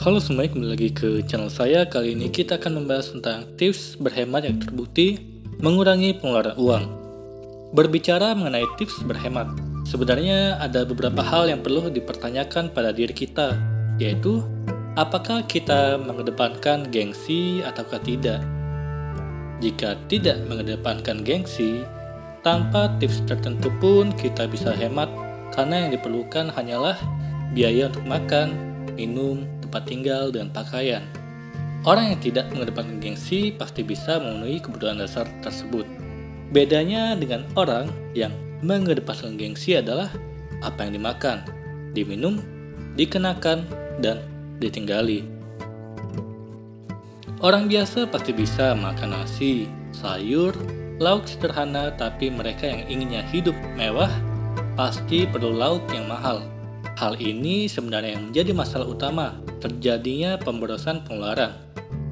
Halo semuanya, kembali lagi ke channel saya. Kali ini kita akan membahas tentang tips berhemat yang terbukti mengurangi pengeluaran uang. Berbicara mengenai tips berhemat, sebenarnya ada beberapa hal yang perlu dipertanyakan pada diri kita, yaitu apakah kita mengedepankan gengsi ataukah tidak. Jika tidak mengedepankan gengsi, tanpa tips tertentu pun kita bisa hemat karena yang diperlukan hanyalah biaya untuk makan, minum, tempat tinggal, dan pakaian. Orang yang tidak mengedepankan gengsi pasti bisa memenuhi kebutuhan dasar tersebut. Bedanya dengan orang yang mengedepankan gengsi adalah apa yang dimakan, diminum, dikenakan, dan ditinggali. Orang biasa pasti bisa makan nasi, sayur, lauk sederhana, tapi mereka yang inginnya hidup mewah pasti perlu lauk yang mahal. Hal ini sebenarnya yang menjadi masalah utama terjadinya pemborosan pengeluaran.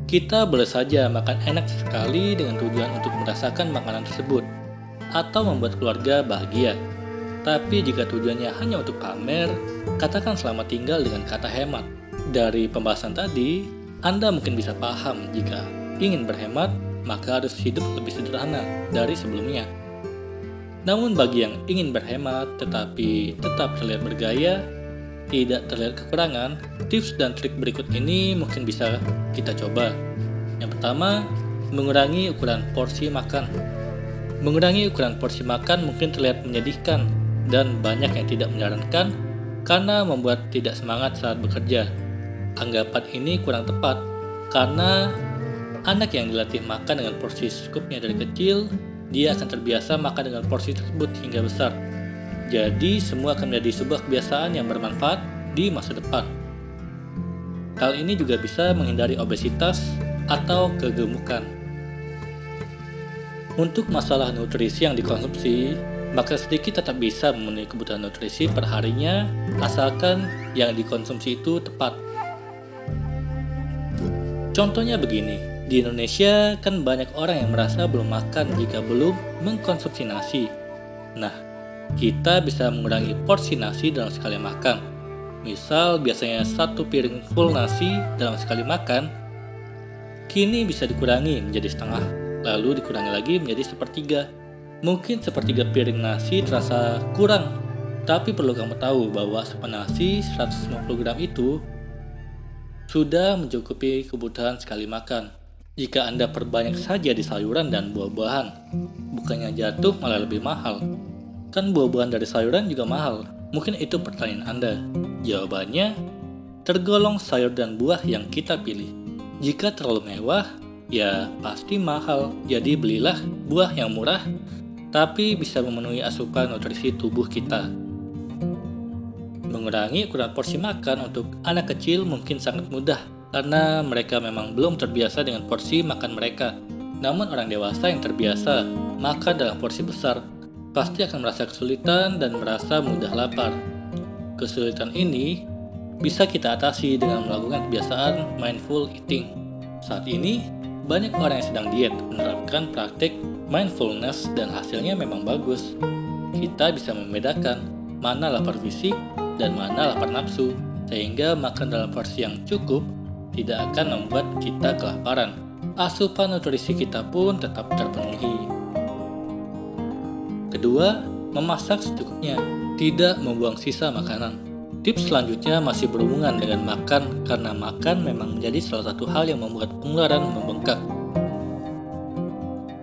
Kita boleh saja makan enak sekali dengan tujuan untuk merasakan makanan tersebut atau membuat keluarga bahagia. Tapi jika tujuannya hanya untuk pamer, katakan selamat tinggal dengan kata hemat. Dari pembahasan tadi, Anda mungkin bisa paham jika ingin berhemat, maka harus hidup lebih sederhana dari sebelumnya. Namun bagi yang ingin berhemat tetapi tetap terlihat bergaya, tidak terlihat kekurangan, tips dan trik berikut ini mungkin bisa kita coba. Yang pertama, mengurangi ukuran porsi makan. Mengurangi ukuran porsi makan mungkin terlihat menyedihkan dan banyak yang tidak menyarankan karena membuat tidak semangat saat bekerja. Anggapan ini kurang tepat karena anak yang dilatih makan dengan porsi secukupnya dari kecil, dia akan terbiasa makan dengan porsi tersebut hingga besar. Jadi semua akan menjadi sebuah kebiasaan yang bermanfaat di masa depan. Hal ini juga bisa menghindari obesitas atau kegemukan. Untuk masalah nutrisi yang dikonsumsi, maka sedikit tetap bisa memenuhi kebutuhan nutrisi perharinya asalkan yang dikonsumsi itu tepat. Contohnya begini, di Indonesia kan banyak orang yang merasa belum makan jika belum mengkonsumsi nasi. Nah, kita bisa mengurangi porsi nasi dalam sekali makan. Misal biasanya satu piring full nasi dalam sekali makan, kini bisa dikurangi menjadi setengah, lalu dikurangi lagi menjadi sepertiga. Mungkin sepertiga piring nasi terasa kurang, tapi perlu kamu tahu bahwa sepen nasi 150 gram itu sudah mencukupi kebutuhan sekali makan. Jika Anda perbanyak saja di sayuran dan buah-buahan, bukannya jatuh malah lebih mahal. Kan buah-buahan dari sayuran juga mahal. Mungkin itu pertanyaan Anda. Jawabannya, tergolong sayur dan buah yang kita pilih. Jika terlalu mewah, ya pasti mahal. Jadi belilah buah yang murah, tapi bisa memenuhi asupan nutrisi tubuh kita. Mengurangi ukuran porsi makan untuk anak kecil mungkin sangat mudah karena mereka memang belum terbiasa dengan porsi makan mereka. Namun orang dewasa yang terbiasa makan dalam porsi besar pasti akan merasa kesulitan dan merasa mudah lapar. Kesulitan ini bisa kita atasi dengan melakukan kebiasaan mindful eating. Saat ini, banyak orang yang sedang diet menerapkan praktik mindfulness dan hasilnya memang bagus. Kita bisa membedakan mana lapar fisik dan mana lapar nafsu, sehingga makan dalam porsi yang cukup tidak akan membuat kita kelaparan. Asupan nutrisi kita pun tetap terpenuhi. Kedua, memasak secukupnya, tidak membuang sisa makanan. Tips selanjutnya masih berhubungan dengan makan karena makan memang menjadi salah satu hal yang membuat pengeluaran membengkak.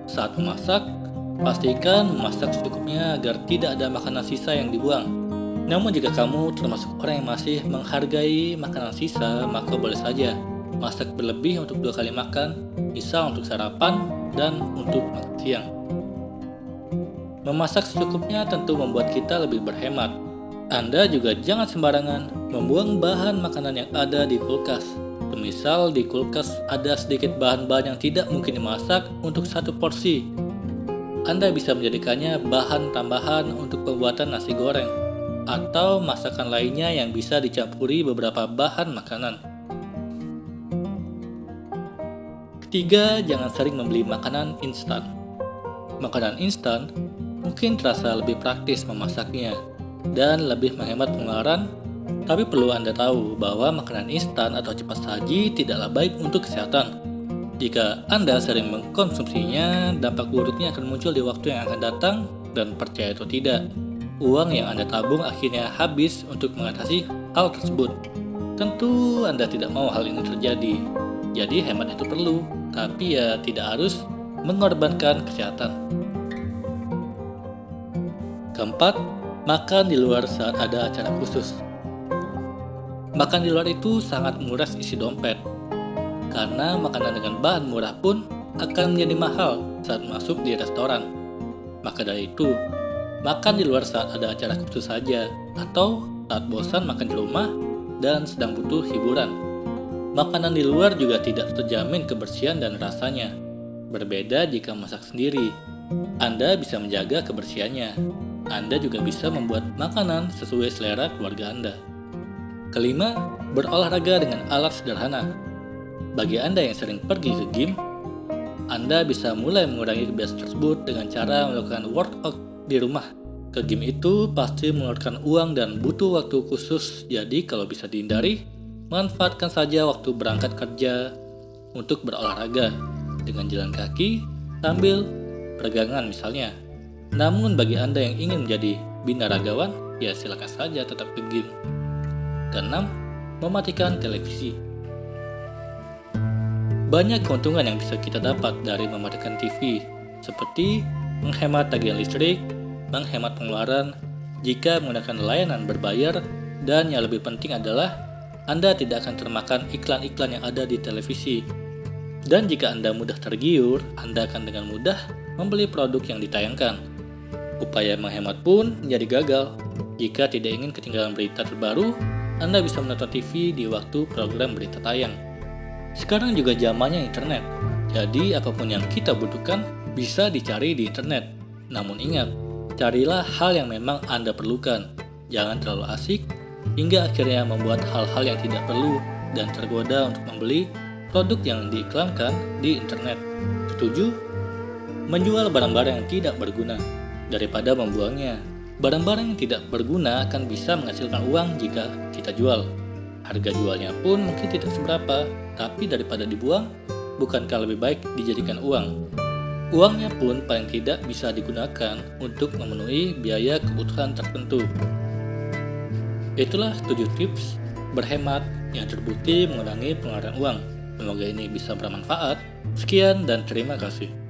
Saat memasak, pastikan memasak secukupnya agar tidak ada makanan sisa yang dibuang. Namun jika kamu termasuk orang yang masih menghargai makanan sisa, maka boleh saja masak berlebih untuk dua kali makan, misal untuk sarapan dan untuk makan siang. Memasak secukupnya tentu membuat kita lebih berhemat. Anda juga jangan sembarangan membuang bahan makanan yang ada di kulkas. Semisal di kulkas ada sedikit bahan-bahan yang tidak mungkin dimasak untuk satu porsi. Anda bisa menjadikannya bahan tambahan untuk pembuatan nasi goreng atau masakan lainnya yang bisa dicampuri beberapa bahan makanan. Ketiga, jangan sering membeli makanan instan. Makanan instan mungkin terasa lebih praktis memasaknya dan lebih menghemat pengeluaran Tapi perlu Anda tahu bahwa makanan instan atau cepat saji tidaklah baik untuk kesehatan. Jika Anda sering mengkonsumsinya, dampak buruknya akan muncul di waktu yang akan datang dan percaya atau tidak, uang yang Anda tabung akhirnya habis untuk mengatasi hal tersebut. Tentu Anda tidak mau hal ini terjadi, jadi hemat itu perlu, tapi ya tidak harus mengorbankan kesehatan. Keempat, makan di luar saat ada acara khusus. Makan di luar itu sangat menguras isi dompet, karena makanan dengan bahan murah pun akan menjadi mahal saat masuk di restoran. Maka dari itu, makan di luar saat ada acara khusus saja, atau saat bosan makan di rumah dan sedang butuh hiburan. Makanan di luar juga tidak terjamin kebersihan dan rasanya. Berbeda jika masak sendiri, Anda bisa menjaga kebersihannya. Anda juga bisa membuat makanan sesuai selera keluarga Anda. Kelima, berolahraga dengan alat sederhana. Bagi Anda yang sering pergi ke gym, Anda bisa mulai mengurangi kebiasaan tersebut dengan cara melakukan workout di rumah. Ke gym itu pasti mengeluarkan uang dan butuh waktu khusus, jadi kalau bisa dihindari, manfaatkan saja waktu berangkat kerja untuk berolahraga dengan jalan kaki sambil peregangan misalnya. Namun bagi Anda yang ingin menjadi binaragawan, ya silakan saja tetap ke gym. Keenam, mematikan televisi. Banyak keuntungan yang bisa kita dapat dari mematikan TV, seperti menghemat tagihan listrik, menghemat pengeluaran jika menggunakan layanan berbayar, dan yang lebih penting adalah Anda tidak akan termakan iklan-iklan yang ada di televisi. Dan jika Anda mudah tergiur, Anda akan dengan mudah membeli produk yang ditayangkan. Upaya menghemat pun menjadi gagal jika tidak ingin ketinggalan berita terbaru anda bisa menonton TV di waktu program berita tayang. Sekarang juga zamannya internet, jadi apa pun yang kita butuhkan bisa dicari di internet. Namun ingat, carilah hal yang memang Anda perlukan. Jangan terlalu asik, hingga akhirnya membuat hal-hal yang tidak perlu dan tergoda untuk membeli produk yang diiklankan di internet. Setuju? Menjual barang-barang yang tidak berguna daripada membuangnya Barang-barang yang tidak berguna akan bisa menghasilkan uang jika kita jual. Harga jualnya pun mungkin tidak seberapa, tapi daripada dibuang, bukankah lebih baik dijadikan uang? Uangnya pun paling tidak bisa digunakan untuk memenuhi biaya kebutuhan tertentu. Itulah 7 tips berhemat yang terbukti mengurangi pengeluaran uang. Semoga ini bisa bermanfaat. Sekian dan terima kasih.